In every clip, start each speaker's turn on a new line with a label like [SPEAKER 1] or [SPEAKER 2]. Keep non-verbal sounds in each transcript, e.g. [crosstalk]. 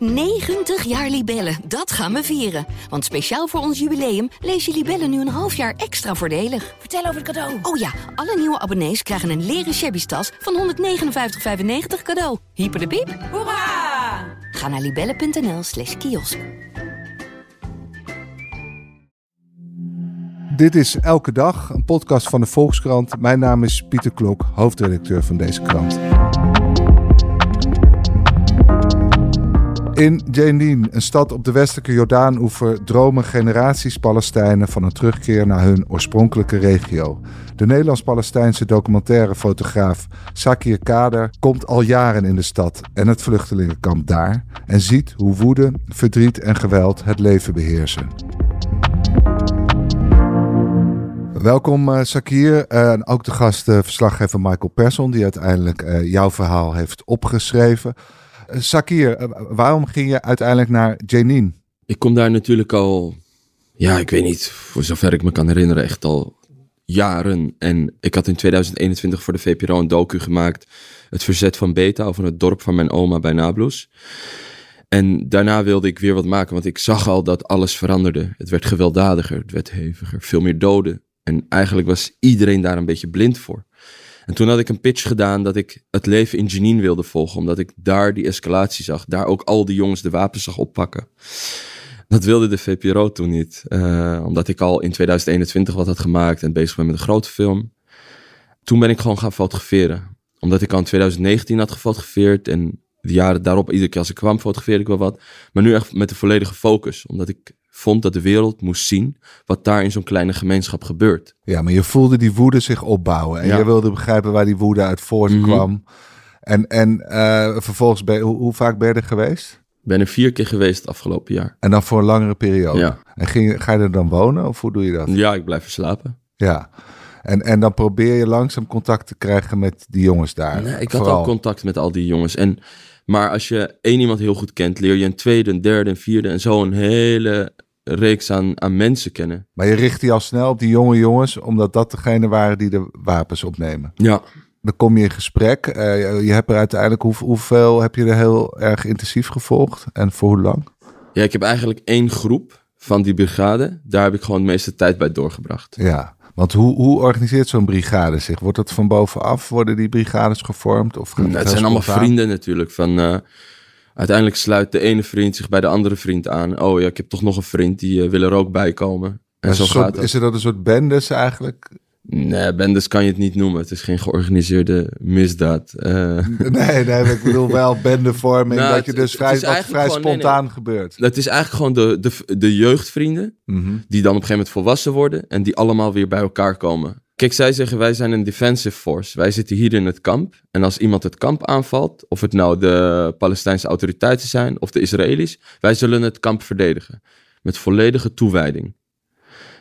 [SPEAKER 1] 90 jaar Libellen, dat gaan we vieren. Want speciaal voor ons jubileum lees je Libellen nu een half jaar extra voordelig.
[SPEAKER 2] Vertel over het cadeau.
[SPEAKER 1] Oh ja, alle nieuwe abonnees krijgen een leren shabby tas van 159,95 cadeau. Hyper de piep.
[SPEAKER 2] Hoera!
[SPEAKER 1] Ga naar libellen.nl slash kiosk.
[SPEAKER 3] Dit is Elke Dag, een podcast van de Volkskrant. Mijn naam is Pieter Klok, hoofdredacteur van deze krant. In Jenin, een stad op de westelijke Jordaan-oever, dromen generaties Palestijnen van een terugkeer naar hun oorspronkelijke regio. De Nederlands-Palestijnse documentaire fotograaf Sakir Kader komt al jaren in de stad en het vluchtelingenkamp daar en ziet hoe woede, verdriet en geweld het leven beheersen. Welkom uh, Sakir uh, en ook de gast uh, verslaggever Michael Persson die uiteindelijk jouw verhaal heeft opgeschreven. Sakir, waarom ging je uiteindelijk naar Jenin?
[SPEAKER 4] Ik kom daar natuurlijk al, ja, ik weet niet, voor zover ik me kan herinneren, echt al jaren. En ik had in 2021 voor de VPRO een docu gemaakt, Het Verzet van Beta, over het dorp van mijn oma bij Nablus. En daarna wilde ik weer wat maken, want ik zag al dat alles veranderde. Het werd gewelddadiger, het werd heviger, veel meer doden. En eigenlijk was iedereen daar een beetje blind voor. En toen had ik een pitch gedaan dat ik het leven in Jenin wilde volgen, omdat ik daar die escalatie zag, daar ook al die jongens de wapens zag oppakken. Dat wilde de VPRO toen niet, uh, omdat ik al in 2021 wat had gemaakt en bezig ben met een grote film. Toen ben ik gewoon gaan fotograferen, omdat ik al in 2019 had gefotografeerd en de jaren daarop, iedere keer als ik kwam, fotografeerde ik wel wat. Maar nu echt met de volledige focus, omdat ik vond dat de wereld moest zien wat daar in zo'n kleine gemeenschap gebeurt.
[SPEAKER 3] Ja, maar je voelde die woede zich opbouwen en je wilde begrijpen waar die woede uit voortkwam. Mm En, en uh, vervolgens, ben hoe, hoe, vaak ben je er geweest?
[SPEAKER 4] Ben er vier keer geweest het afgelopen jaar.
[SPEAKER 3] En dan voor een langere periode?
[SPEAKER 4] Ja.
[SPEAKER 3] En ging, ga je er dan wonen of hoe doe je dat?
[SPEAKER 4] Ja, ik blijf er slapen.
[SPEAKER 3] Ja. En, en dan probeer je langzaam contact te krijgen met die jongens daar.
[SPEAKER 4] Nee, ik had al contact met al die jongens. En, maar als je één iemand heel goed kent, leer je een tweede, een derde, een vierde en zo een hele reeks aan, aan mensen kennen.
[SPEAKER 3] Maar je richt die al snel op die jonge jongens, omdat dat degene waren die de wapens opnemen.
[SPEAKER 4] Ja.
[SPEAKER 3] Dan kom je in gesprek. Uh, je hebt er uiteindelijk, hoe, hoeveel heb je er heel erg intensief gevolgd en voor hoe lang?
[SPEAKER 4] Ja, ik heb eigenlijk één groep van die brigade. Daar heb ik gewoon de meeste tijd bij doorgebracht.
[SPEAKER 3] Ja, want hoe, hoe organiseert zo'n brigade zich? Wordt dat van bovenaf? Worden die brigades gevormd? Of
[SPEAKER 4] nou, het zijn allemaal vrienden natuurlijk. Van, uh, uiteindelijk sluit de ene vriend zich bij de andere vriend aan. Oh ja, ik heb toch nog een vriend die uh, wil er ook bij komen. En zo
[SPEAKER 3] soort,
[SPEAKER 4] gaat.
[SPEAKER 3] Is er dat een soort bendes eigenlijk?
[SPEAKER 4] Nee, bendes kan je het niet noemen. Het is geen georganiseerde misdaad. Uh...
[SPEAKER 3] Nee, nee, ik bedoel wel bendevorming. nou, dat je dus vrij, wat vrij spontaan nee, gebeurt.
[SPEAKER 4] Dat is eigenlijk gewoon de, de, de jeugdvrienden. Mm -hmm. Die dan op een gegeven moment volwassen worden. En die allemaal weer bij elkaar komen. Kijk, zij zeggen wij zijn een defensive force. Wij zitten hier in het kamp. En als iemand het kamp aanvalt, of het nou de Palestijnse autoriteiten zijn of de Israëli's, wij zullen het kamp verdedigen. Met volledige toewijding.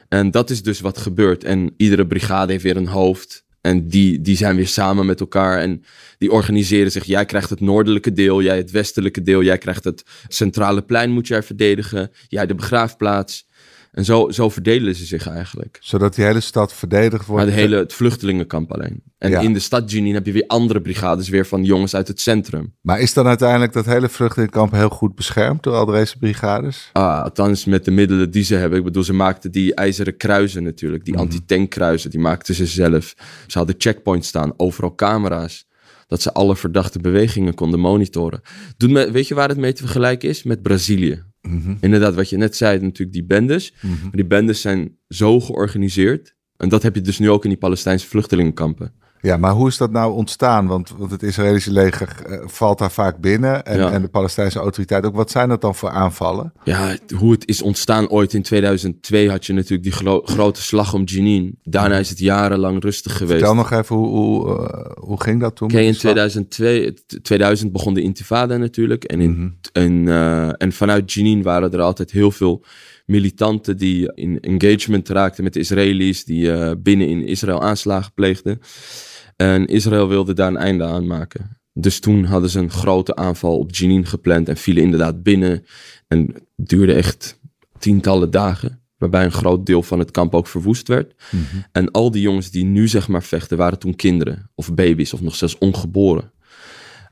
[SPEAKER 4] En dat is dus wat gebeurt. En iedere brigade heeft weer een hoofd. En die, die zijn weer samen met elkaar en die organiseren zich. Jij krijgt het noordelijke deel, jij het westelijke deel. Jij krijgt het centrale plein moet jij verdedigen. Jij de begraafplaats. En zo, zo verdelen ze zich eigenlijk.
[SPEAKER 3] Zodat die hele stad verdedigd wordt?
[SPEAKER 4] Maar de hele, het vluchtelingenkamp alleen. En ja. in de stad Jenin heb je weer andere brigades, weer van jongens uit het centrum.
[SPEAKER 3] Maar is dan uiteindelijk dat hele vluchtelingenkamp heel goed beschermd door al deze brigades?
[SPEAKER 4] Ah, althans met de middelen die ze hebben. Ik bedoel, ze maakten die ijzeren kruisen natuurlijk, die mm. anti-tankkruisen, die maakten ze zelf. Ze hadden checkpoints staan, overal camera's. Dat ze alle verdachte bewegingen konden monitoren. Doe me, weet je waar het mee te vergelijken is? Met Brazilië. Mm -hmm. Inderdaad, wat je net zei, natuurlijk die bendes. Mm -hmm. Maar die bendes zijn zo georganiseerd. En dat heb je dus nu ook in die Palestijnse vluchtelingenkampen.
[SPEAKER 3] Ja, maar hoe is dat nou ontstaan? Want, want het Israëlische leger uh, valt daar vaak binnen en, ja. en, de Palestijnse autoriteit ook. Wat zijn dat dan voor aanvallen?
[SPEAKER 4] Ja, hoe het is ontstaan ooit in 2002 had je natuurlijk die gro grote slag om Jenin. Daarna is het jarenlang rustig geweest.
[SPEAKER 3] Vertel nog even, hoe, hoe, uh, hoe ging dat toen?
[SPEAKER 4] In 2002, 2000 begon de intifada natuurlijk. En, in, mm -hmm. en, uh, en vanuit Jenin waren er altijd heel veel militanten die in engagement raakten met de Israëli's. Die binnen in Israël aanslagen pleegden. En Israël wilde daar een einde aan maken. Dus toen hadden ze een grote aanval op Jenin gepland en vielen inderdaad binnen. En het duurde echt tientallen dagen, waarbij een groot deel van het kamp ook verwoest werd. Mm -hmm. En al die jongens die nu zeg maar vechten, waren toen kinderen of baby's of nog zelfs ongeboren.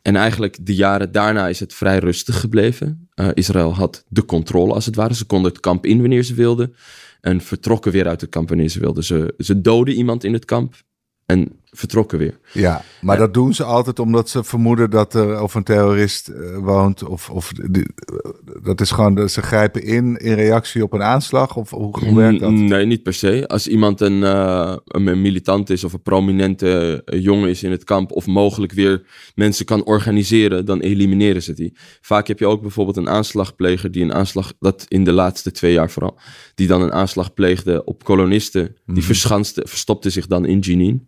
[SPEAKER 4] En eigenlijk de jaren daarna is het vrij rustig gebleven. Uh, Israël had de controle als het ware. Ze konden het kamp in wanneer ze wilden. En vertrokken weer uit het kamp wanneer ze wilden. Ze, ze doden iemand in het kamp en vertrokken weer.
[SPEAKER 3] Ja, maar dat doen ze altijd omdat ze vermoeden dat er of een terrorist uh, woont. Of, of die, dat is gewoon, ze grijpen in in reactie op een aanslag? Of hoe, hoe werkt dat?
[SPEAKER 4] Nee, niet per se. Als iemand een, uh, een militant is of een prominente jongen is in het kamp... of mogelijk weer mensen kan organiseren, dan elimineren ze die. Vaak heb je ook bijvoorbeeld een aanslagpleger die een aanslag... dat in de laatste twee jaar vooral... die dan een aanslag pleegde op kolonisten. Die verschanste, verstopte zich dan in Jenin.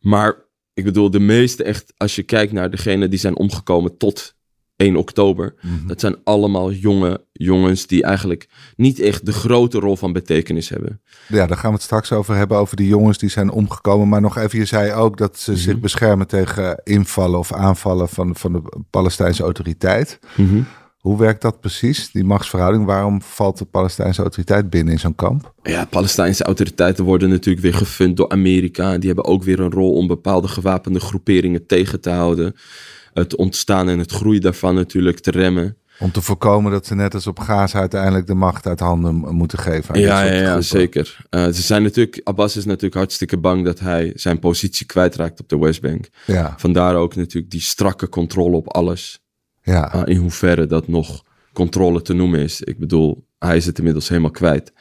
[SPEAKER 4] Maar ik bedoel, de meeste echt... als je kijkt naar degenen die zijn omgekomen tot 1 oktober.
[SPEAKER 3] Mhm.
[SPEAKER 4] Dat zijn allemaal jonge jongens die eigenlijk niet echt de grote rol van betekenis hebben.
[SPEAKER 3] Ja, daar gaan we het straks over hebben, over die jongens die zijn omgekomen. Maar nog even, je zei ook dat ze zich beschermen tegen invallen of aanvallen van, van de Palestijnse autoriteit. Hoe werkt dat precies, die machtsverhouding? Waarom valt de Palestijnse autoriteit binnen in zo'n kamp?
[SPEAKER 4] Ja, Palestijnse autoriteiten worden natuurlijk weer gefund door Amerika. Die hebben ook weer een rol om bepaalde gewapende groeperingen tegen te houden. Het ontstaan en het groei daarvan natuurlijk te remmen.
[SPEAKER 3] Om te voorkomen dat ze net als op Gaza uiteindelijk de macht uit handen moeten geven. aan
[SPEAKER 4] Ja, ja, zeker. Uh, ze zijn natuurlijk, Abbas is natuurlijk hartstikke bang dat hij zijn positie kwijtraakt op de Westbank.
[SPEAKER 3] Ja,
[SPEAKER 4] Vandaar ook natuurlijk die strakke controle op alles.
[SPEAKER 3] Ja.
[SPEAKER 4] Uh, in hoeverre dat nog controle te noemen is. Ik bedoel, hij is het inmiddels helemaal kwijt.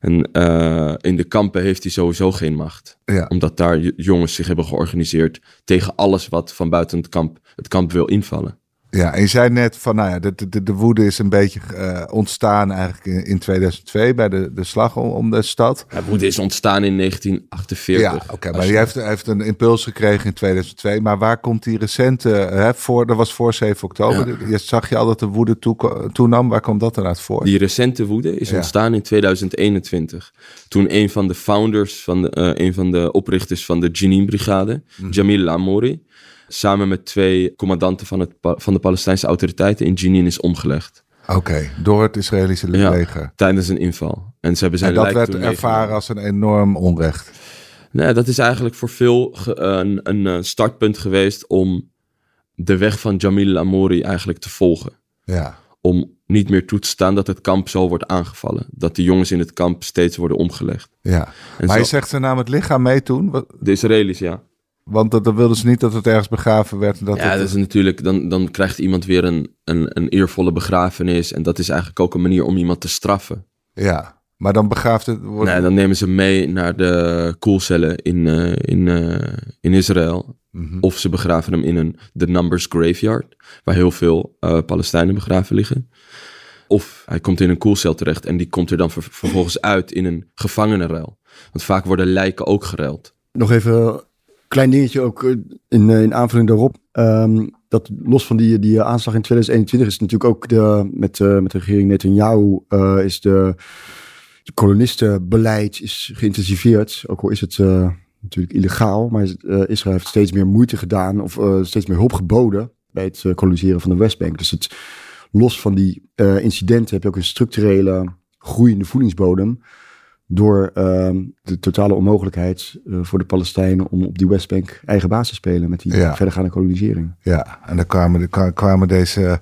[SPEAKER 4] En uh, in de kampen heeft hij sowieso geen macht.
[SPEAKER 3] ja.
[SPEAKER 4] Omdat daar jongens zich hebben georganiseerd tegen alles wat van buiten het kamp, het kamp wil invallen.
[SPEAKER 3] Ja, en je zei net van, nou ja, de, de, de woede is een beetje eh, ontstaan eigenlijk in, in 2002 bij de, de slag om, om de stad.
[SPEAKER 4] Ja, Woede is ontstaan in 1948.
[SPEAKER 3] Ja, oké, maar
[SPEAKER 4] je-
[SPEAKER 3] die heeft, heeft een impuls gekregen in 2002. Maar waar komt die recente, hè, voor, dat was voor 7 oktober. Je zag je al dat de woede toe, toenam. Waar komt dat dan uit voor?
[SPEAKER 4] Die recente woede is
[SPEAKER 3] Ja.
[SPEAKER 4] ontstaan in 2021. Toen een van de founders, van de, eh, een van de oprichters van de Jenin-brigade,
[SPEAKER 3] Mhm.
[SPEAKER 4] Jamil Amouri, samen met twee commandanten van, het, van de Palestijnse autoriteiten in Jenin is omgelegd.
[SPEAKER 3] Oké, door het Israëlische
[SPEAKER 4] Ja.
[SPEAKER 3] leger.
[SPEAKER 4] Tijdens een inval. En ze hebben zijn
[SPEAKER 3] En dat werd ervaren als een enorm onrecht.
[SPEAKER 4] Nee, dat is eigenlijk voor veel een, een eh, startpunt geweest om de weg van Jamil Amouri eigenlijk te volgen.
[SPEAKER 3] Ja,
[SPEAKER 4] Om niet meer toe te staan dat het kamp zo wordt aangevallen. Dat de jongens in het kamp steeds worden omgelegd.
[SPEAKER 3] ja.
[SPEAKER 4] En
[SPEAKER 3] maar
[SPEAKER 4] zo-
[SPEAKER 3] je zegt ze namen het lichaam mee toen?
[SPEAKER 4] De Israëli's, ja.
[SPEAKER 3] Want dat, dan wilden ze niet dat het ergens begraven werd. Dat
[SPEAKER 4] ja,
[SPEAKER 3] het,
[SPEAKER 4] dat is natuurlijk, dan, dan krijgt iemand weer een, een, een eervolle begrafenis. En dat is eigenlijk ook een manier om iemand te straffen.
[SPEAKER 3] ja, maar dan begraaft het... Wordt,
[SPEAKER 4] Nee, dan nemen ze mee naar de koelcellen in, eh, in, eh, in Israël.
[SPEAKER 3] Mhm.
[SPEAKER 4] Of ze begraven hem in een The Numbers Graveyard, waar heel veel eh, Palestijnen begraven liggen. Of hij komt in een koelcel terecht en die komt er dan ver- vervolgens uit in een gevangenenruil. Want vaak worden lijken ook geruild.
[SPEAKER 2] Nog even klein dingetje ook eh, in, eh, in aanvulling daarop. Ehm, dat los van die, die aanslag in 2021 is natuurlijk ook de, met, eh, met de regering Netanyahu eh, is de, kolonistenbeleid is geïntensiveerd. Ook al is het eh, natuurlijk illegaal, maar is- eh, Israël heeft steeds meer moeite gedaan of eh, steeds meer hulp geboden bij het eh, koloniseren van de Westbank. Dus het, los van die eh, incidenten heb je ook een structurele groeiende voedingsbodem door ehm, de totale onmogelijkheid eh, voor de Palestijnen om op die Westbank eigen baas te spelen met die
[SPEAKER 3] Ja.
[SPEAKER 2] verdergaande kolonisering.
[SPEAKER 3] Ja, en dan kwamen, de- kwamen deze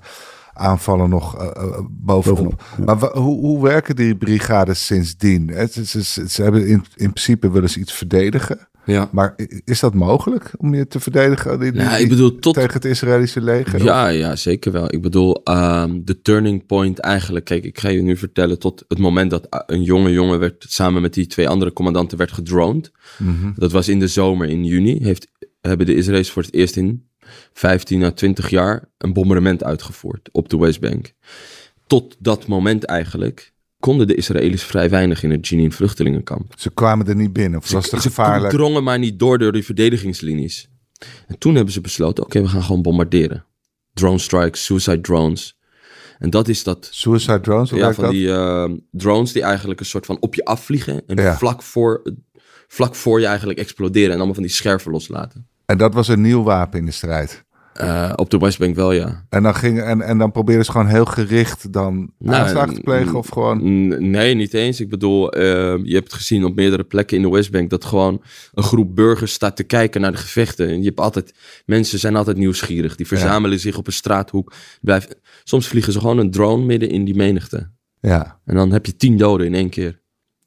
[SPEAKER 3] aanvallen nog eh, eh, bovenop.
[SPEAKER 2] Ja.
[SPEAKER 3] Maar hoe, hoe werken die brigades sindsdien? Het, is- is- ze hebben in, in principe willen ze iets verdedigen.
[SPEAKER 4] Ja.
[SPEAKER 3] Maar is dat mogelijk om je te verdedigen die- die- die-
[SPEAKER 4] ik bedoel, tot-
[SPEAKER 3] tegen het Israëlische leger?
[SPEAKER 4] Ja, ja, zeker wel. Ik bedoel, ehm, de turning point eigenlijk. Kijk, ik ga je nu vertellen tot het moment dat uh, een jonge jongen werd samen met die twee andere commandanten werd gedroned.
[SPEAKER 3] Mhm.
[SPEAKER 4] Dat was in de zomer in juni. Heeft, hebben de Israëli's voor het eerst in 15 à 20 jaar een bombardement uitgevoerd op de Westbank. Tot dat moment eigenlijk konden de Israëli's vrij weinig in het Jenin vluchtelingenkamp.
[SPEAKER 3] Ze kwamen er niet binnen. Of was het
[SPEAKER 4] Ze
[SPEAKER 3] gevaarlijk?
[SPEAKER 4] drongen maar niet door door die verdedigingslinies. En toen hebben ze besloten, oké, we gaan gewoon bombarderen. Drone strikes, suicide drones. En dat is dat,
[SPEAKER 3] Suicide drones,
[SPEAKER 4] ja, van
[SPEAKER 3] dat?
[SPEAKER 4] die eh, drones die eigenlijk een soort van op je afvliegen. En
[SPEAKER 3] Ja.
[SPEAKER 4] vlak, voor, vlak voor je eigenlijk exploderen en allemaal van die scherven loslaten.
[SPEAKER 3] En dat was een nieuw wapen in de strijd.
[SPEAKER 4] Eh, op de Westbank wel, ja.
[SPEAKER 3] En dan, ging, en, en dan probeerden ze gewoon heel gericht dan
[SPEAKER 4] Nou,
[SPEAKER 3] te plegen of gewoon...
[SPEAKER 4] Nee, niet eens. Ik bedoel, eh, je hebt gezien op meerdere plekken in de Westbank dat gewoon een groep burgers staat te kijken naar de gevechten. En je hebt altijd, mensen zijn altijd nieuwsgierig. Die verzamelen zich op een straathoek. Soms vliegen ze gewoon een drone midden in die menigte.
[SPEAKER 3] Ja,
[SPEAKER 4] En dan heb je tien doden in één keer.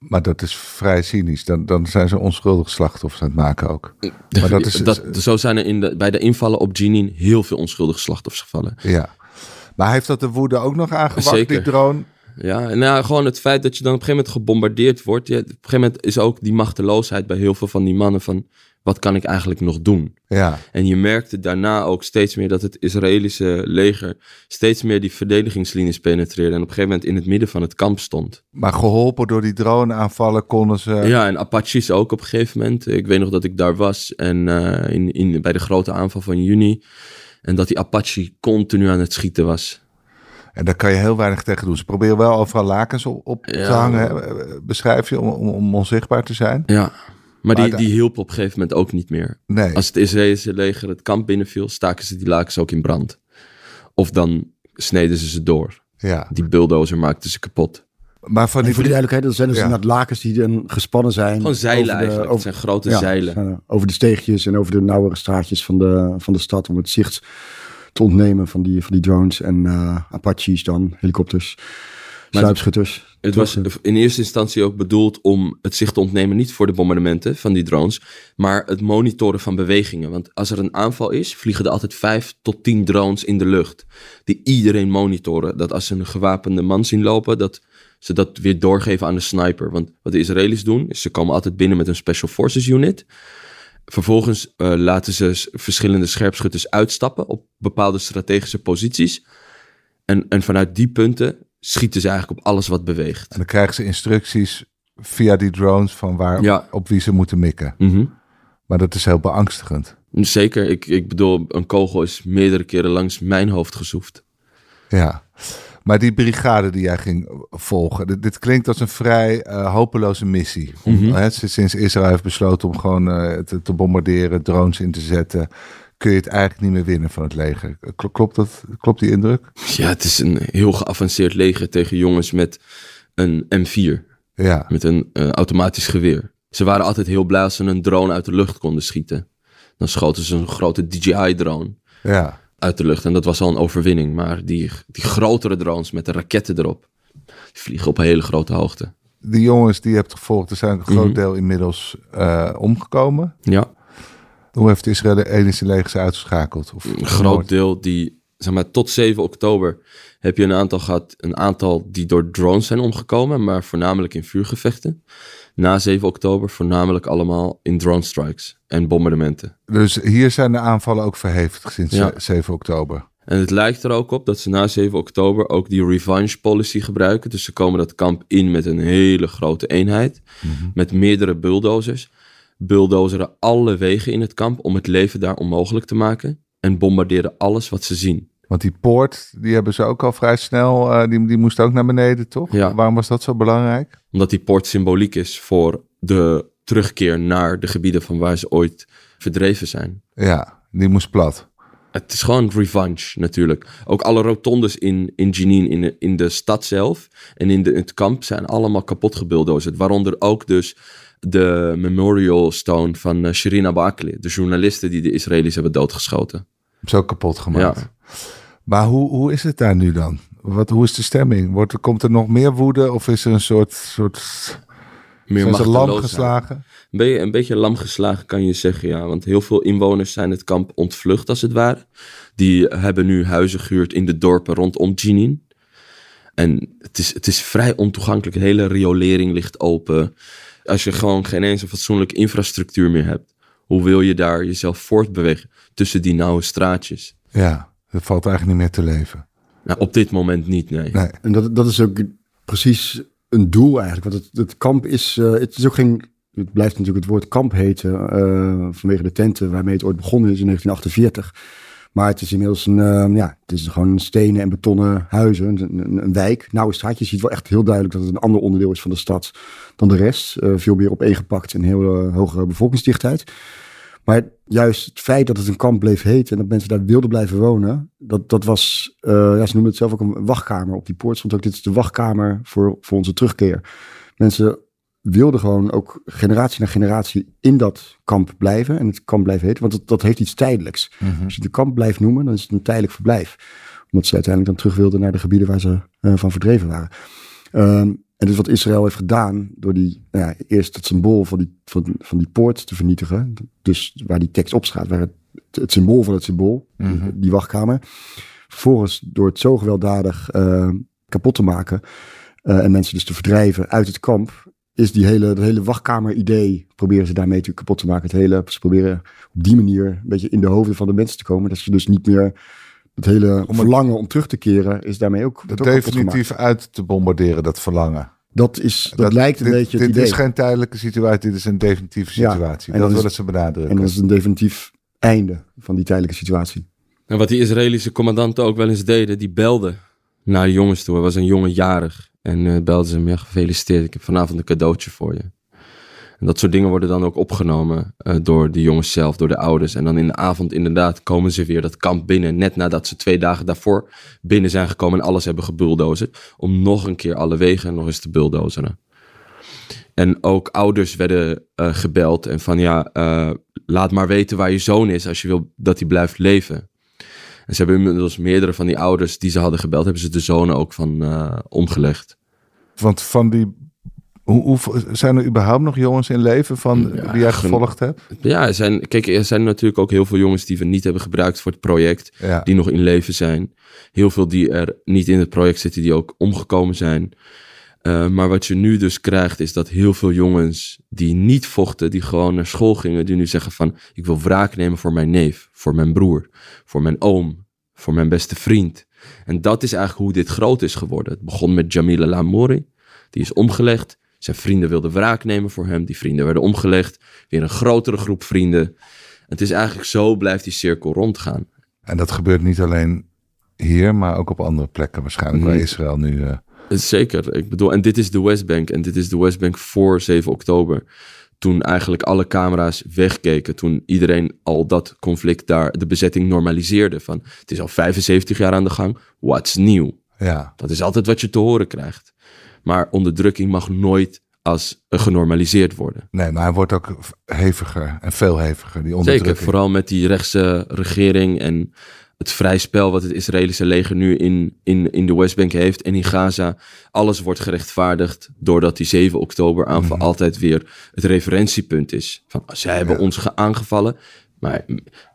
[SPEAKER 3] Maar dat is vrij cynisch. Dan, dan zijn ze onschuldig slachtoffers aan het maken ook. Maar dat is...
[SPEAKER 4] Dat, zo zijn er in de, bij de invallen op Jenin heel veel onschuldige slachtoffers gevallen.
[SPEAKER 3] Ja. Maar heeft dat de woede ook nog aangewacht,
[SPEAKER 4] Zeker.
[SPEAKER 3] die drone?
[SPEAKER 4] Ja, en nou, gewoon het feit dat je dan op een gegeven moment gebombardeerd wordt. Ja, op een gegeven moment is ook die machteloosheid bij heel veel van die mannen van... wat kan ik eigenlijk nog doen?
[SPEAKER 3] Ja,
[SPEAKER 4] En je merkte daarna ook steeds meer dat het Israëlische leger... steeds meer die verdedigingslinies penetreerde... en op een gegeven moment in het midden van het kamp stond.
[SPEAKER 3] maar geholpen door die drone-aanvallen konden ze...
[SPEAKER 4] Ja, en Apaches ook op een gegeven moment. Ik weet nog dat ik daar was en eh, in, in, bij de grote aanval van juni... en dat die Apache continu aan het schieten was.
[SPEAKER 3] En daar kan je heel weinig tegen doen. Ze proberen wel overal lakens op, op te hangen. hè. Beschrijf je om, om, om onzichtbaar te zijn?
[SPEAKER 4] Ja, maar, die, die hielp op een gegeven moment ook niet meer.
[SPEAKER 3] Nee.
[SPEAKER 4] Als het Israëlische leger het kamp binnenviel, staken ze die lakens ook in brand. Of dan sneden ze ze door.
[SPEAKER 3] Ja.
[SPEAKER 4] Die bulldozer maakten ze kapot.
[SPEAKER 3] Maar van
[SPEAKER 2] En
[SPEAKER 3] die...
[SPEAKER 2] voor de duidelijkheid, dat zijn dus
[SPEAKER 3] Ja.
[SPEAKER 2] inderdaad lakens die dan gespannen zijn.
[SPEAKER 4] Gewoon zeilen
[SPEAKER 2] over de-
[SPEAKER 4] eigenlijk.
[SPEAKER 2] over-
[SPEAKER 4] het zijn grote
[SPEAKER 2] ja,
[SPEAKER 4] zeilen.
[SPEAKER 2] eh, over de steegjes en over de nauwere straatjes van de, van de stad. Om het zicht te ontnemen van die, van die drones en eh, Apaches dan, helikopters, sluipschutters.
[SPEAKER 4] Het was in eerste instantie ook bedoeld om het zicht te ontnemen, niet voor de bombardementen van die drones, maar het monitoren van bewegingen. Want als er een aanval is, vliegen er altijd vijf tot tien drones in de lucht. Die iedereen monitoren. Dat als ze een gewapende man zien lopen, dat ze dat weer doorgeven aan de sniper. Want wat de Israëli's doen, is ze komen altijd binnen met een Special Forces unit. Vervolgens eh, laten ze verschillende scherpschutters uitstappen op bepaalde strategische posities. En, en vanuit die punten schieten ze eigenlijk op alles wat beweegt.
[SPEAKER 3] En dan krijgen ze instructies via die drones van waar,
[SPEAKER 4] Ja.
[SPEAKER 3] op wie ze moeten mikken.
[SPEAKER 4] Mhm.
[SPEAKER 3] Maar dat is heel beangstigend.
[SPEAKER 4] Zeker, ik, ik bedoel, een kogel is meerdere keren langs mijn hoofd gezoefd.
[SPEAKER 3] Ja. Maar die brigade die jij ging volgen, dit, dit klinkt als een vrij eh, hopeloze missie. Om,
[SPEAKER 4] Mhm.
[SPEAKER 3] hè, sinds Israël heeft besloten om gewoon eh, te, te bombarderen, drones in te zetten, kun je het eigenlijk niet meer winnen van het leger. Kl- Klopt, dat, klopt die indruk?
[SPEAKER 4] Ja, het is een heel geavanceerd leger tegen jongens met een M4,
[SPEAKER 3] Ja,
[SPEAKER 4] met een eh, automatisch geweer. Ze waren altijd heel blij als ze een drone uit de lucht konden schieten. Dan schoten ze een grote DJI-drone
[SPEAKER 3] ja.
[SPEAKER 4] uit de lucht en dat was al een overwinning. Maar die, die grotere drones met de raketten erop, die vliegen op een hele grote hoogte.
[SPEAKER 3] Die jongens die je hebt gevolgd, er zijn een groot
[SPEAKER 4] Mhm.
[SPEAKER 3] deel inmiddels eh, omgekomen.
[SPEAKER 4] Ja,
[SPEAKER 3] Hoe heeft het Israëlische leger ze uitgeschakeld? Of
[SPEAKER 4] een groot deel die, zeg maar, tot 7 oktober heb je een aantal gehad, een aantal die door drones zijn omgekomen, maar voornamelijk in vuurgevechten. Na 7 oktober voornamelijk allemaal in drone strikes en bombardementen.
[SPEAKER 3] Dus hier zijn de aanvallen ook verhevigd sinds
[SPEAKER 4] Ja.
[SPEAKER 3] eh, 7 oktober.
[SPEAKER 4] En het lijkt er ook op dat ze na 7 oktober ook die revenge policy gebruiken. Dus ze komen dat kamp in met een hele grote eenheid, met meerdere bulldozers. Bulldozeren alle wegen in het kamp om het leven daar onmogelijk te maken. En bombarderen alles wat ze zien.
[SPEAKER 3] Want die poort, die hebben ze ook al vrij snel, eh, die, die moest ook naar beneden, toch?
[SPEAKER 4] Ja.
[SPEAKER 3] Waarom was dat zo belangrijk?
[SPEAKER 4] Omdat die poort symboliek is voor de terugkeer naar de gebieden van waar ze ooit verdreven zijn.
[SPEAKER 3] Ja, die moest plat.
[SPEAKER 4] Het is gewoon revenge natuurlijk. Ook alle rotondes in, in Jenin, in de, in de stad zelf en in, de, in het kamp zijn allemaal kapot gebulldozerd. Waaronder ook dus de memorial stone van uh, Shirin Abu Akleh, de journaliste die de Israëli's hebben doodgeschoten.
[SPEAKER 3] Zo kapot gemaakt.
[SPEAKER 4] Ja.
[SPEAKER 3] Maar hoe, hoe is het daar nu dan? Wat, hoe is de stemming? Wordt, er- komt er nog meer woede of is er een soort, soort
[SPEAKER 4] Meer
[SPEAKER 3] zijn ze lam geslagen?
[SPEAKER 4] Ben je een beetje lam geslagen, kan je zeggen, ja. Want heel veel inwoners zijn het kamp ontvlucht, als het ware. Die hebben nu huizen gehuurd in de dorpen rondom Jenin. En het is, het is vrij ontoegankelijk. De hele riolering ligt open. Als je gewoon geen eens een fatsoenlijke infrastructuur meer hebt. Hoe wil je daar jezelf voortbewegen tussen die nauwe straatjes?
[SPEAKER 3] Ja, dat valt eigenlijk niet meer te leven.
[SPEAKER 4] Nou, op dit moment niet, nee.
[SPEAKER 3] Nee.
[SPEAKER 2] En dat, dat is ook precies een doel eigenlijk. Want het, het kamp is, eh, het is ook geen, het blijft natuurlijk het woord kamp heten eh, vanwege de tenten waarmee het ooit begonnen is in 1948. Maar het is inmiddels een, eh, ja, het is gewoon stenen en betonnen huizen, een, een, een wijk. Nauwe straat. Je ziet wel echt heel duidelijk dat het een ander onderdeel is van de stad dan de rest. Eh, veel meer opeengepakt en heel eh, hoge bevolkingsdichtheid. Maar juist het feit dat het een kamp bleef heten en dat mensen daar wilden blijven wonen, dat, dat was, uh, ja, ze noemen het zelf ook een wachtkamer. Op die poort stond ook, dit is de wachtkamer voor, voor onze terugkeer. Mensen wilden gewoon ook generatie na generatie in dat kamp blijven en het kamp blijven heten, want dat, dat heeft iets tijdelijks.
[SPEAKER 3] Mhm.
[SPEAKER 2] Als je de kamp blijft noemen, dan is het een tijdelijk verblijf. Omdat ze uiteindelijk dan terug wilden naar de gebieden waar ze uh, van verdreven waren. Um, en dus wat Israël heeft gedaan door die, nou ja, eerst het symbool van die, van, van die poort te vernietigen. Dus waar die tekst op staat, waar het, het symbool van het symbool,
[SPEAKER 3] Mhm.
[SPEAKER 2] die, die wachtkamer. Vervolgens door het zo gewelddadig uh, kapot te maken uh, en mensen dus te verdrijven uit het kamp, is die hele, dat hele wachtkamer-idee, proberen ze daarmee te kapot te maken. Het hele, ze proberen op die manier een beetje in de hoofden van de mensen te komen. Dat ze dus niet meer het hele
[SPEAKER 3] Om het-
[SPEAKER 2] verlangen om terug te keren is daarmee ook,
[SPEAKER 3] Dat
[SPEAKER 2] ook
[SPEAKER 3] definitief uit te bombarderen, dat verlangen.
[SPEAKER 2] Dat, is, dat, lijkt een
[SPEAKER 3] dit,
[SPEAKER 2] beetje het
[SPEAKER 3] Dit
[SPEAKER 2] idee.
[SPEAKER 3] is geen tijdelijke situatie, dit is een definitieve
[SPEAKER 2] Ja,
[SPEAKER 3] situatie.
[SPEAKER 2] en
[SPEAKER 3] dat willen ze benadrukken.
[SPEAKER 2] En dat is een definitief einde van die tijdelijke situatie.
[SPEAKER 4] En wat die Israëlische commandanten ook wel eens deden, die belden naar de jongens toe. Er was een jongen jarig en eh belden ze hem, ja gefeliciteerd, ik heb vanavond een cadeautje voor je. En dat soort dingen worden dan ook opgenomen eh, door de jongens zelf, door de ouders. En dan in de avond inderdaad komen ze weer dat kamp binnen, net nadat ze twee dagen daarvoor binnen zijn gekomen en alles hebben gebulldozerd. Om nog een keer alle wegen nog eens te bulldozeren. En ook ouders werden eh, gebeld en van ja, laat maar weten waar je zoon is als je wil dat hij blijft leven. En ze hebben inmiddels meerdere van die ouders die ze hadden gebeld, hebben ze de zonen ook van eh, omgelegd.
[SPEAKER 3] Want van die... Hoe, hoe, zijn er überhaupt nog jongens in leven van,
[SPEAKER 4] Ja,
[SPEAKER 3] die jij gevolgd hebt?
[SPEAKER 4] Ja, er zijn, kijk, er zijn natuurlijk ook heel veel jongens die we niet hebben gebruikt voor het project,
[SPEAKER 3] Ja.
[SPEAKER 4] die nog in leven zijn. Heel veel die er niet in het project zitten, die ook omgekomen zijn. Eh, maar wat je nu dus krijgt, is dat heel veel jongens die niet vochten, die gewoon naar school gingen, die nu zeggen van, ik wil wraak nemen voor mijn neef, voor mijn broer, voor mijn oom, voor mijn beste vriend. En dat is eigenlijk hoe dit groot is geworden. Het begon met Jamil Lamouri, die is omgelegd. Zijn vrienden wilden wraak nemen voor hem, die vrienden werden omgelegd. Weer een grotere groep vrienden. Het is eigenlijk zo blijft die cirkel rondgaan.
[SPEAKER 3] En dat gebeurt niet alleen hier, maar ook op andere plekken waarschijnlijk, waar. Israël nu... eh,
[SPEAKER 4] Zeker. Ik bedoel, en dit is de Westbank. En dit is de Westbank voor 7 oktober. Toen eigenlijk alle camera's wegkeken. Toen iedereen al dat conflict daar, de bezetting normaliseerde. Van het is al 75 jaar aan de gang. What's nieuw?
[SPEAKER 3] ja,
[SPEAKER 4] Dat is altijd wat je te horen krijgt. Maar onderdrukking mag nooit als genormaliseerd worden.
[SPEAKER 3] nee, maar hij wordt ook heviger en veel heviger, die
[SPEAKER 4] Zeker,
[SPEAKER 3] onderdrukking.
[SPEAKER 4] vooral met die rechtse regering en het vrij spel wat het Israëlische leger nu in, in, in de Westbank heeft en in Gaza. Alles wordt gerechtvaardigd doordat die 7 oktober aanval altijd weer het referentiepunt is. Van, zij hebben
[SPEAKER 3] Ja.
[SPEAKER 4] ons ge- aangevallen, maar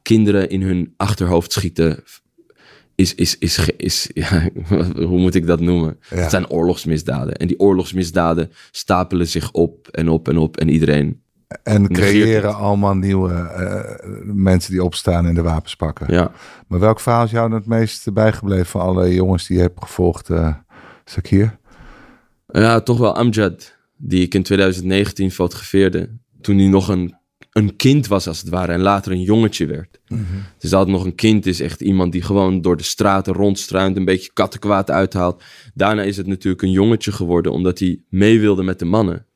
[SPEAKER 4] kinderen in hun achterhoofd schieten is, is, is, is ja, [laughs] hoe moet ik dat noemen?
[SPEAKER 3] Ja.
[SPEAKER 4] Het zijn oorlogsmisdaden. En die oorlogsmisdaden stapelen zich op en op en op en iedereen,
[SPEAKER 3] En creëren allemaal nieuwe eh, mensen die opstaan en de wapens pakken.
[SPEAKER 4] ja.
[SPEAKER 3] Maar welk verhaal is jou het meest bijgebleven van alle jongens die je hebt gevolgd, eh Sakir?
[SPEAKER 4] Ja, toch wel Amjad, die ik in 2019 fotografeerde. Toen hij nog een, een kind was, als het ware, en later een jongetje werd. Dus dat nog een kind is echt iemand die gewoon door de straten rondstruint, een beetje kattenkwaad uithaalt. Daarna is het natuurlijk een jongetje geworden, omdat hij mee wilde met de mannen.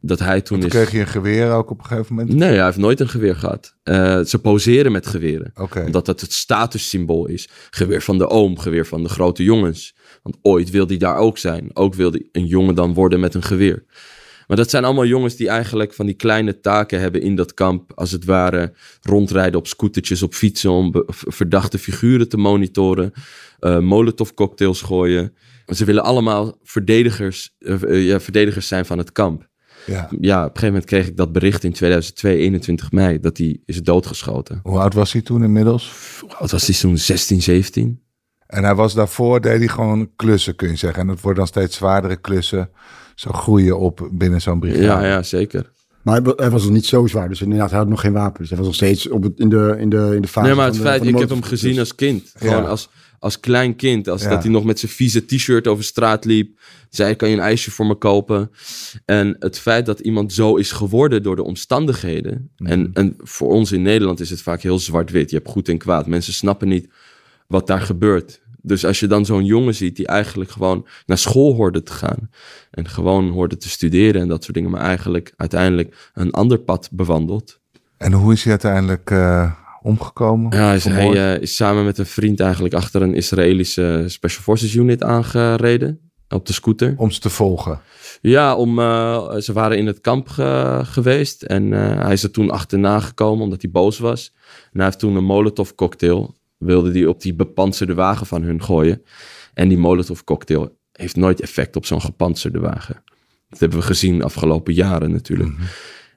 [SPEAKER 4] Dat hij toen
[SPEAKER 3] Toen
[SPEAKER 4] is...
[SPEAKER 3] kreeg je een geweer ook op een gegeven moment?
[SPEAKER 4] Nee, hij heeft nooit een geweer gehad. Eh, ze poseren met geweren. Omdat dat het statussymbool is. Geweer van de oom, geweer van de grote jongens. Want ooit wil hij daar ook zijn. Ook wil hij een jongen dan worden met een geweer. Maar dat zijn allemaal jongens die eigenlijk van die kleine taken hebben in dat kamp. Als het ware rondrijden op scootertjes, op fietsen om verdachte figuren te monitoren. eh molotov cocktails gooien. Ze willen allemaal verdedigers, eh, ja, verdedigers zijn van het kamp
[SPEAKER 3] Ja.
[SPEAKER 4] ja, op een gegeven moment kreeg ik dat bericht in 2002, 21 mei, dat hij is doodgeschoten.
[SPEAKER 3] Hoe oud was hij toen inmiddels?
[SPEAKER 4] Wat was hij toen? 16, 17?
[SPEAKER 3] En hij was daarvoor, deed hij gewoon klussen, kun je zeggen. En dat worden dan steeds zwaardere klussen. Zo groeien op binnen zo'n brigade.
[SPEAKER 4] Ja, ja, zeker.
[SPEAKER 2] Maar hij, wa- hij was nog niet zo zwaar. Dus inderdaad, hij had nog geen wapens. Hij was nog steeds op het, in, de, in, de, in de fase
[SPEAKER 4] Nee, maar het
[SPEAKER 2] van de-
[SPEAKER 4] feit,
[SPEAKER 2] van de
[SPEAKER 4] ik heb hem gezien
[SPEAKER 2] dus-
[SPEAKER 4] als kind. Gewoon
[SPEAKER 3] Ja.
[SPEAKER 4] als, als klein kind. Als
[SPEAKER 3] Ja.
[SPEAKER 4] dat hij nog met zijn vieze t-shirt over straat liep. Zei, kan je een ijsje voor me kopen? En het feit dat iemand zo is geworden door de omstandigheden.
[SPEAKER 3] Mhm.
[SPEAKER 4] En, en voor ons in Nederland is het vaak heel zwart-wit. Je hebt goed en kwaad. Mensen snappen niet wat daar gebeurt. Dus als je dan zo'n jongen ziet die eigenlijk gewoon naar school hoorde te gaan. En gewoon hoorde te studeren en dat soort dingen. Maar eigenlijk uiteindelijk een ander pad bewandelt.
[SPEAKER 3] En hoe is hij uiteindelijk uh, omgekomen?
[SPEAKER 4] Ja, is hij uh, is samen met een vriend eigenlijk achter een Israëlische Special Forces unit aangereden op de scooter.
[SPEAKER 3] Om ze te volgen?
[SPEAKER 4] Ja, om, uh, ze waren in het kamp ge geweest en hij is er toen achterna gekomen omdat hij boos was. En hij heeft toen een molotov cocktail, wilde die op die bepanserde wagen van hun gooien. En die molotov cocktail heeft nooit effect op zo'n gepantserde wagen. Dat hebben we gezien de afgelopen jaren natuurlijk. Mhm.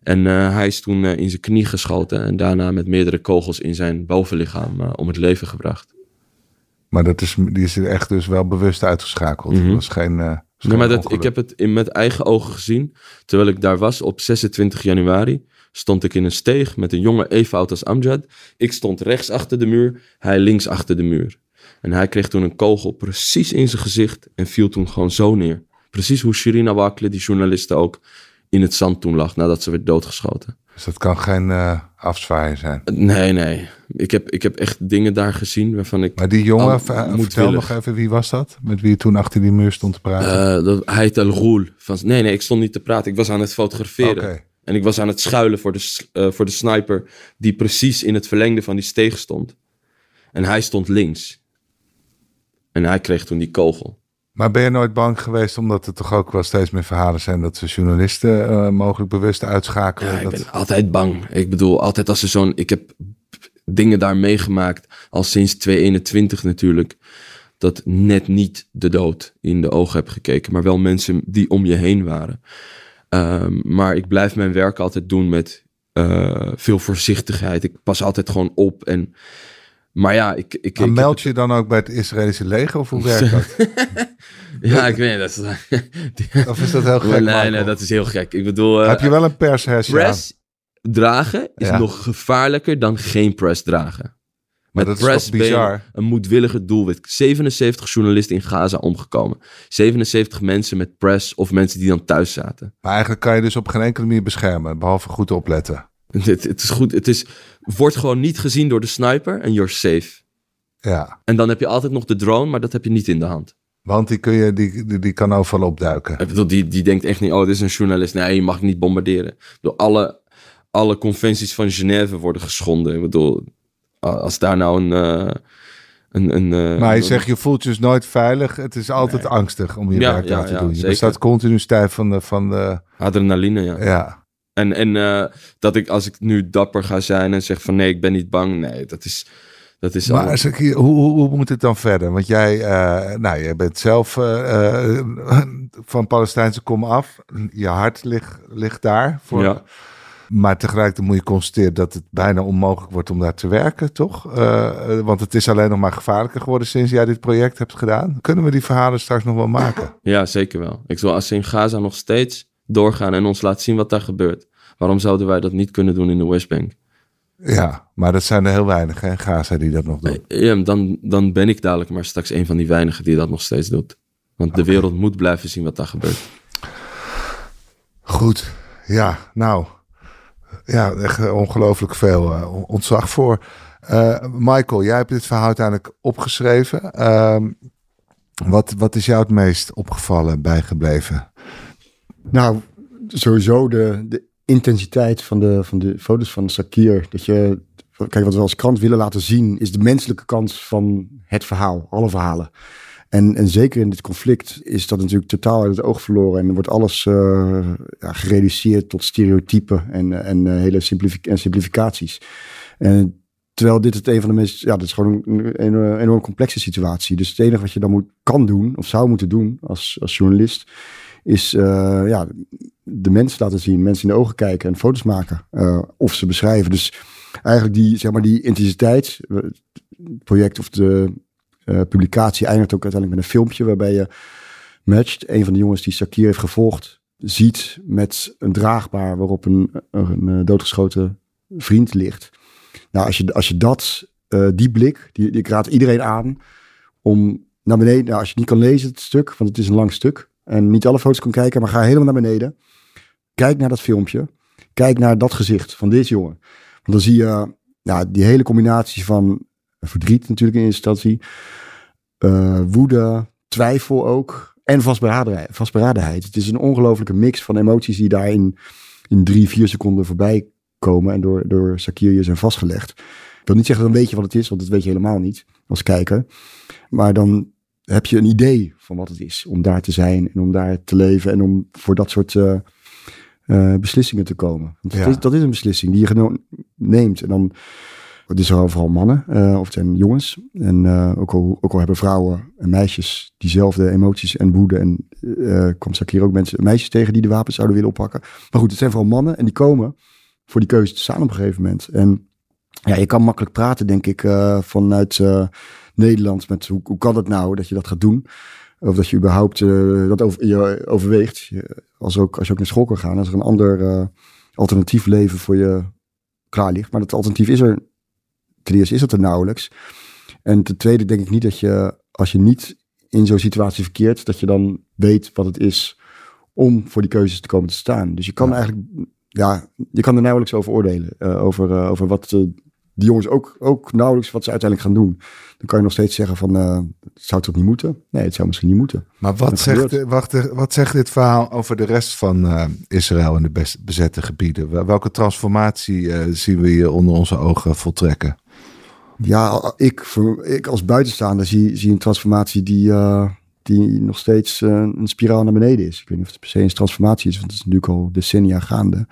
[SPEAKER 4] En uh, hij is toen uh, in zijn knie geschoten en daarna met meerdere kogels in zijn bovenlichaam uh, om het leven gebracht.
[SPEAKER 3] Maar dat is, die is echt dus wel bewust uitgeschakeld. Mm -hmm. Dat was geen.
[SPEAKER 4] nee, maar dat, ik heb het in met eigen ogen gezien. Terwijl ik daar was op 26 januari, stond ik in een steeg met een jonge Efout als Amjad. Ik stond rechts achter de muur, hij links achter de muur. En hij kreeg toen een kogel precies in zijn gezicht en viel toen gewoon zo neer. Precies hoe Shirina Wakle, die journaliste ook, in het zand toen lag nadat ze werd doodgeschoten.
[SPEAKER 3] Dus dat kan geen uh, afzwaaien zijn?
[SPEAKER 4] Nee, nee. Ik heb, ik heb echt dingen daar gezien waarvan ik...
[SPEAKER 3] Maar die jongen, vertel nog even, wie was dat? Met wie je toen achter die muur stond te praten?
[SPEAKER 4] Uh, dat, hij heet El Roel. Van, nee, nee, ik stond niet te praten. Ik was aan het fotograferen. Okay. En ik was aan het schuilen voor de, uh, voor de sniper die precies in het verlengde van die steeg stond. En hij stond links. En hij kreeg toen die kogel.
[SPEAKER 3] Maar ben je nooit bang geweest, omdat er toch ook wel steeds meer verhalen zijn dat ze journalisten uh, mogelijk bewust uitschakelen?
[SPEAKER 4] Ja, ik
[SPEAKER 3] dat...
[SPEAKER 4] ben altijd bang. Ik bedoel, altijd als er zo'n. Ik heb dingen daar meegemaakt, al sinds 2021 natuurlijk, dat net niet de dood in de ogen heb gekeken, maar wel mensen die om je heen waren. Um, maar ik blijf mijn werk altijd doen met uh, veel voorzichtigheid. Ik pas altijd gewoon op en maar ja, ik... ik,
[SPEAKER 3] ik meld je dan ook bij het Israëlische leger of hoe [laughs] werkt dat? [laughs]
[SPEAKER 4] ja, ik weet niet.
[SPEAKER 3] Dat [laughs] of is dat heel gek?
[SPEAKER 4] Nee, nee, dat is heel gek. Ik bedoel...
[SPEAKER 3] Uh, Heb je wel een pershesje
[SPEAKER 4] Press dragen is ja. nog gevaarlijker dan geen press dragen.
[SPEAKER 3] Maar Met dat press is bizar?
[SPEAKER 4] een moedwillige doelwit. 77 journalisten in Gaza omgekomen. 77 mensen met press of mensen die dan thuis zaten.
[SPEAKER 3] Maar eigenlijk kan je dus op geen enkele manier beschermen, behalve goed opletten. [laughs]
[SPEAKER 4] Het, het, is goed. Het is, wordt gewoon niet gezien door de sniper en you're safe.
[SPEAKER 3] Ja.
[SPEAKER 4] En dan heb je altijd nog de drone, maar dat heb je niet in de hand.
[SPEAKER 3] Want die, kun je, die, die, die kan overal opduiken.
[SPEAKER 4] Ik bedoel, die, die denkt echt niet, oh, dit is een journalist. Nee, je mag niet bombarderen. Door alle, alle conventies van Genève worden geschonden. Ik bedoel, als daar nou een... Uh, een, een, uh,
[SPEAKER 3] maar je zegt, je voelt je dus nooit veilig. Het is altijd nee. angstig om je ja, werk ja, te ja, doen. Je staat continu stijf van de, van de...
[SPEAKER 4] Adrenaline, ja.
[SPEAKER 3] Ja.
[SPEAKER 4] En, en uh, dat ik, als ik nu dapper ga zijn en zeg van nee, ik ben niet bang. Nee, dat is. Dat is
[SPEAKER 3] maar hoe, hoe, hoe, moet het dan verder? Want jij, uh, nou, jij bent zelf uh, van Palestijnse kom af. Je hart ligt, ligt daar. Voor,
[SPEAKER 4] ja.
[SPEAKER 3] Maar tegelijkertijd moet je constateren dat het bijna onmogelijk wordt om daar te werken, toch? want het is alleen nog maar gevaarlijker geworden sinds jij dit project hebt gedaan. Kunnen we die verhalen straks nog wel maken?
[SPEAKER 4] Ja, zeker wel. Ik wil als in Gaza nog steeds doorgaan en ons laten zien wat daar gebeurt. Waarom zouden wij dat niet kunnen doen in de Westbank?
[SPEAKER 3] Ja, maar dat zijn er heel weinig, hè, Gaza, die dat nog doen.
[SPEAKER 4] Ja, dan, dan ben ik dadelijk maar straks een van die weinigen die dat nog steeds doet. Want de wereld moet blijven zien wat daar gebeurt.
[SPEAKER 3] Goed, ja, nou, ja, echt ongelooflijk veel uh, ontzag voor. Uh, Michael, jij hebt dit verhaal uiteindelijk opgeschreven. Uh, wat, wat is jou het meest opgevallen, bijgebleven?
[SPEAKER 2] Nou, sowieso de, de intensiteit van de, van de foto's van Sakir. Dat je, kijk, wat we als krant willen laten zien, is de menselijke kant van het verhaal, alle verhalen. En, en zeker in dit conflict is dat natuurlijk totaal uit het oog verloren. En wordt alles uh, ja, gereduceerd tot stereotypen en, en uh, hele simplific en simplificaties. En terwijl dit het een van de meest, ja, dit is gewoon een enorm complexe situatie. Dus het enige wat je dan moet, kan doen, of zou moeten doen als, als journalist, is uh, ja, de mensen laten zien, mensen in de ogen kijken en foto's maken uh, of ze beschrijven. Dus eigenlijk die, zeg maar, die intensiteit, het project of de uh, publicatie eindigt ook uiteindelijk met een filmpje waarbij je matcht. Een van de jongens die Sakir heeft gevolgd, ziet met een draagbaar waarop een, een, doodgeschoten vriend ligt. Nou, als je, als je dat, die blik, die, die ik raad iedereen aan om naar beneden, nou, als je het niet kan lezen het stuk, want het is een lang stuk, en niet alle foto's kan kijken, maar ga helemaal naar beneden. Kijk naar dat filmpje. Kijk naar dat gezicht van deze jongen. Want dan zie je ja, die hele combinatie van verdriet natuurlijk in instantie. Uh, woede, twijfel ook. En vastberadenheid, vastberadenheid. Het is een ongelofelijke mix van emoties die daar in, in drie, vier seconden voorbij komen en door, door Sakir zijn vastgelegd. Ik wil niet zeggen dan weet je wat het is, want dat weet je helemaal niet als kijker. Maar dan heb je een idee van wat het is om daar te zijn en om daar te leven en om voor dat soort uh, uh, beslissingen te komen. Want
[SPEAKER 3] Ja.
[SPEAKER 2] is, dat is een beslissing die je neemt. En dan, het is vooral mannen uh, of het zijn jongens. En ook, al, ook al hebben vrouwen en meisjes diezelfde emoties en woede. En kwam straks hier ook mensen, meisjes tegen die de wapens zouden willen oppakken. Maar goed, het zijn vooral mannen en die komen voor die keuze te staan op een gegeven moment. En ja, je kan makkelijk praten, denk ik, vanuit uh, Nederland met hoe, hoe kan het nou dat je dat gaat doen? Of dat je überhaupt uh, dat over, je overweegt. Je, als, ook, als je ook naar school kan gaan, als er een ander uh, alternatief leven voor je klaar ligt. Maar dat alternatief is er, ten eerste is dat er nauwelijks. En ten tweede denk ik niet dat je, als je niet in zo'n situatie verkeert, dat je dan weet wat het is om voor die keuzes te komen te staan. Dus je kan ja. eigenlijk, ja, je kan er nauwelijks over oordelen. Uh, over, over wat die jongens ook, ook nauwelijks wat ze uiteindelijk gaan doen. Dan kan je nog steeds zeggen van, uh, zou het toch niet moeten? Nee, het zou misschien niet moeten.
[SPEAKER 3] Maar wat, zegt, wacht, wat zegt dit verhaal over de rest van uh, Israël en de best bezette gebieden? Welke transformatie uh, zien we hier onder onze ogen voltrekken?
[SPEAKER 2] Ja, ik, voor, ik als buitenstaander zie, zie een transformatie die, die nog steeds een spiraal naar beneden is. Ik weet niet of het per se een transformatie is, want het is natuurlijk al decennia gaande.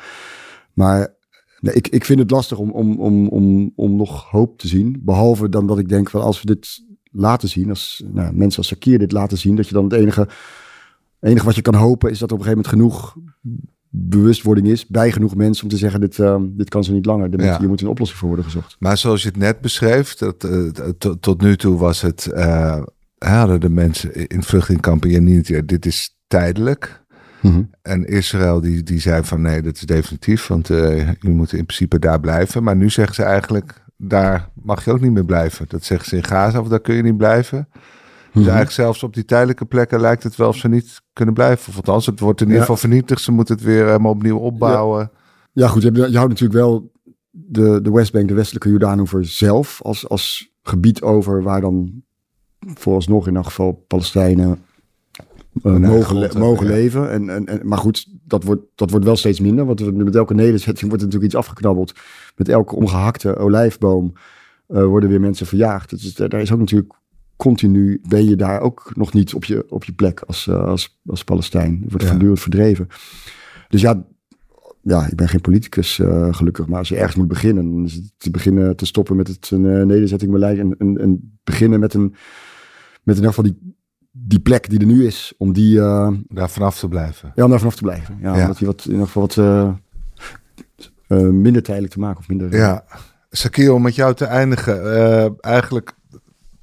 [SPEAKER 2] Maar nee, ik, ik vind het lastig om, om, om, om, om nog hoop te zien. Behalve dan dat ik denk van als we dit laten zien, als nou, mensen als Sakir dit laten zien, dat je dan het enige, enige wat je kan hopen is dat er op een gegeven moment genoeg bewustwording is bij genoeg mensen om te zeggen: dit, uh, dit kan zo niet langer. Ja. Hier moet een oplossing voor worden gezocht.
[SPEAKER 3] Maar zoals je het net beschreef, dat, uh, tot, tot nu toe was het. Uh, hadden de mensen in vluchtelingkampen niet. Dit is tijdelijk. Mm -hmm. En Israël die, die zei van nee, dat is definitief, want uh, jullie moeten in principe daar blijven. Maar nu zeggen ze eigenlijk, daar mag je ook niet meer blijven. Dat zeggen ze in Gaza, of daar kun je niet blijven. Mm -hmm. Dus eigenlijk zelfs op die tijdelijke plekken lijkt het wel of ze niet kunnen blijven. Of althans, het wordt in ieder geval ja. vernietigd. Ze moeten het weer helemaal opnieuw opbouwen.
[SPEAKER 2] Ja, ja goed, je, je houdt natuurlijk wel de, de Westbank, de westelijke Jordaanoever zelf als, als gebied over waar dan vooralsnog in elk geval Palestijnen uh, mogen, le mogen ja. leven. En, en, en, maar goed, dat wordt, dat wordt wel steeds minder. Want met elke nederzetting wordt er natuurlijk iets afgeknabbeld. Met elke omgehakte olijfboom uh, worden weer mensen verjaagd. Dus daar is ook natuurlijk continu, ben je daar ook nog niet op je, op je plek als, uh, als, als Palestijn. Er wordt ja. voortdurend verdreven. Dus ja, ja, ik ben geen politicus gelukkig. Maar als je ergens moet beginnen, dan is het te beginnen te stoppen met het nederzettingbeleid. En, en, en beginnen met een, met in ieder geval die die plek die er nu is, om die... Uh,
[SPEAKER 3] daar vanaf te blijven.
[SPEAKER 2] Ja, om daar vanaf te blijven. Ja, ja. Omdat die wat, in ieder geval wat uh, uh, minder tijdelijk te maken. Of minder,
[SPEAKER 3] ja, Sakir, om met jou te eindigen. eigenlijk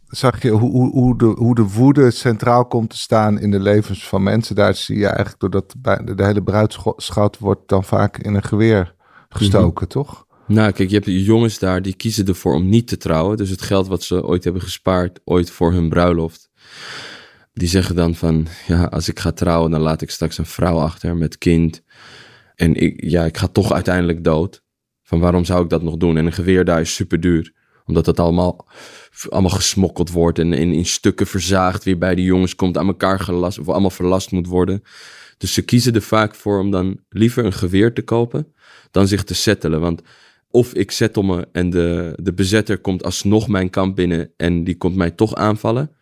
[SPEAKER 3] zag je hoe, hoe, hoe, de, hoe de woede centraal komt te staan in de levens van mensen. Daar zie je eigenlijk doordat de, de hele bruidschat wordt dan vaak in een geweer gestoken, mm-hmm. toch?
[SPEAKER 4] Nou, kijk, je hebt jongens daar die kiezen ervoor om niet te trouwen. Dus het geld wat ze ooit hebben gespaard, ooit voor hun bruiloft die zeggen dan van, ja, als ik ga trouwen, dan laat ik straks een vrouw achter met kind. En ik, ja, ik ga toch uiteindelijk dood. Van waarom zou ik dat nog doen? En een geweer daar is super duur. Omdat het allemaal, allemaal gesmokkeld wordt en in, in stukken verzaagd weer bij de jongens komt, aan elkaar gelast, of allemaal verlast moet worden. Dus ze kiezen er vaak voor om dan liever een geweer te kopen dan zich te settelen. Want of ik settle me en de, de bezetter komt alsnog mijn kamp binnen en die komt mij toch aanvallen.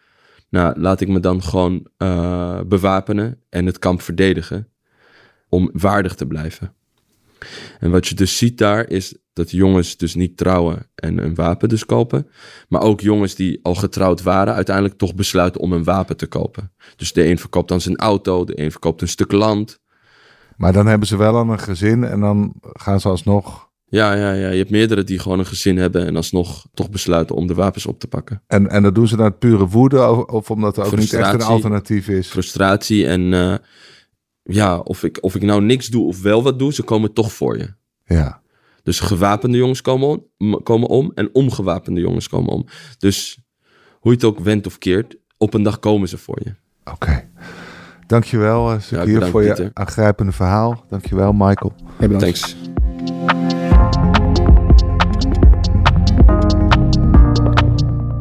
[SPEAKER 4] Nou, laat ik me dan gewoon uh, bewapenen en het kamp verdedigen om waardig te blijven. En wat je dus ziet daar is dat jongens dus niet trouwen en een wapen dus kopen. Maar ook jongens die al getrouwd waren uiteindelijk toch besluiten om een wapen te kopen. Dus de een verkoopt dan zijn auto, de een verkoopt een stuk land.
[SPEAKER 3] Maar dan hebben ze wel al een gezin en dan gaan ze alsnog
[SPEAKER 4] ja, ja, ja, je hebt meerdere die gewoon een gezin hebben en alsnog toch besluiten om de wapens op te pakken.
[SPEAKER 3] En, en dat doen ze naar pure woede of, of omdat er ook niet echt een alternatief is?
[SPEAKER 4] Frustratie en uh, ja, of ik, of ik nou niks doe of wel wat doe, ze komen toch voor je.
[SPEAKER 3] Ja.
[SPEAKER 4] Dus gewapende jongens komen om, komen om en ongewapende jongens komen om. Dus hoe je het ook wendt of keert, op een dag komen ze voor je.
[SPEAKER 3] Oké. Okay. Dankjewel, uh, Sakir, ja, voor je aangrijpende verhaal. Dankjewel, Michael.
[SPEAKER 4] Hey, Thanks.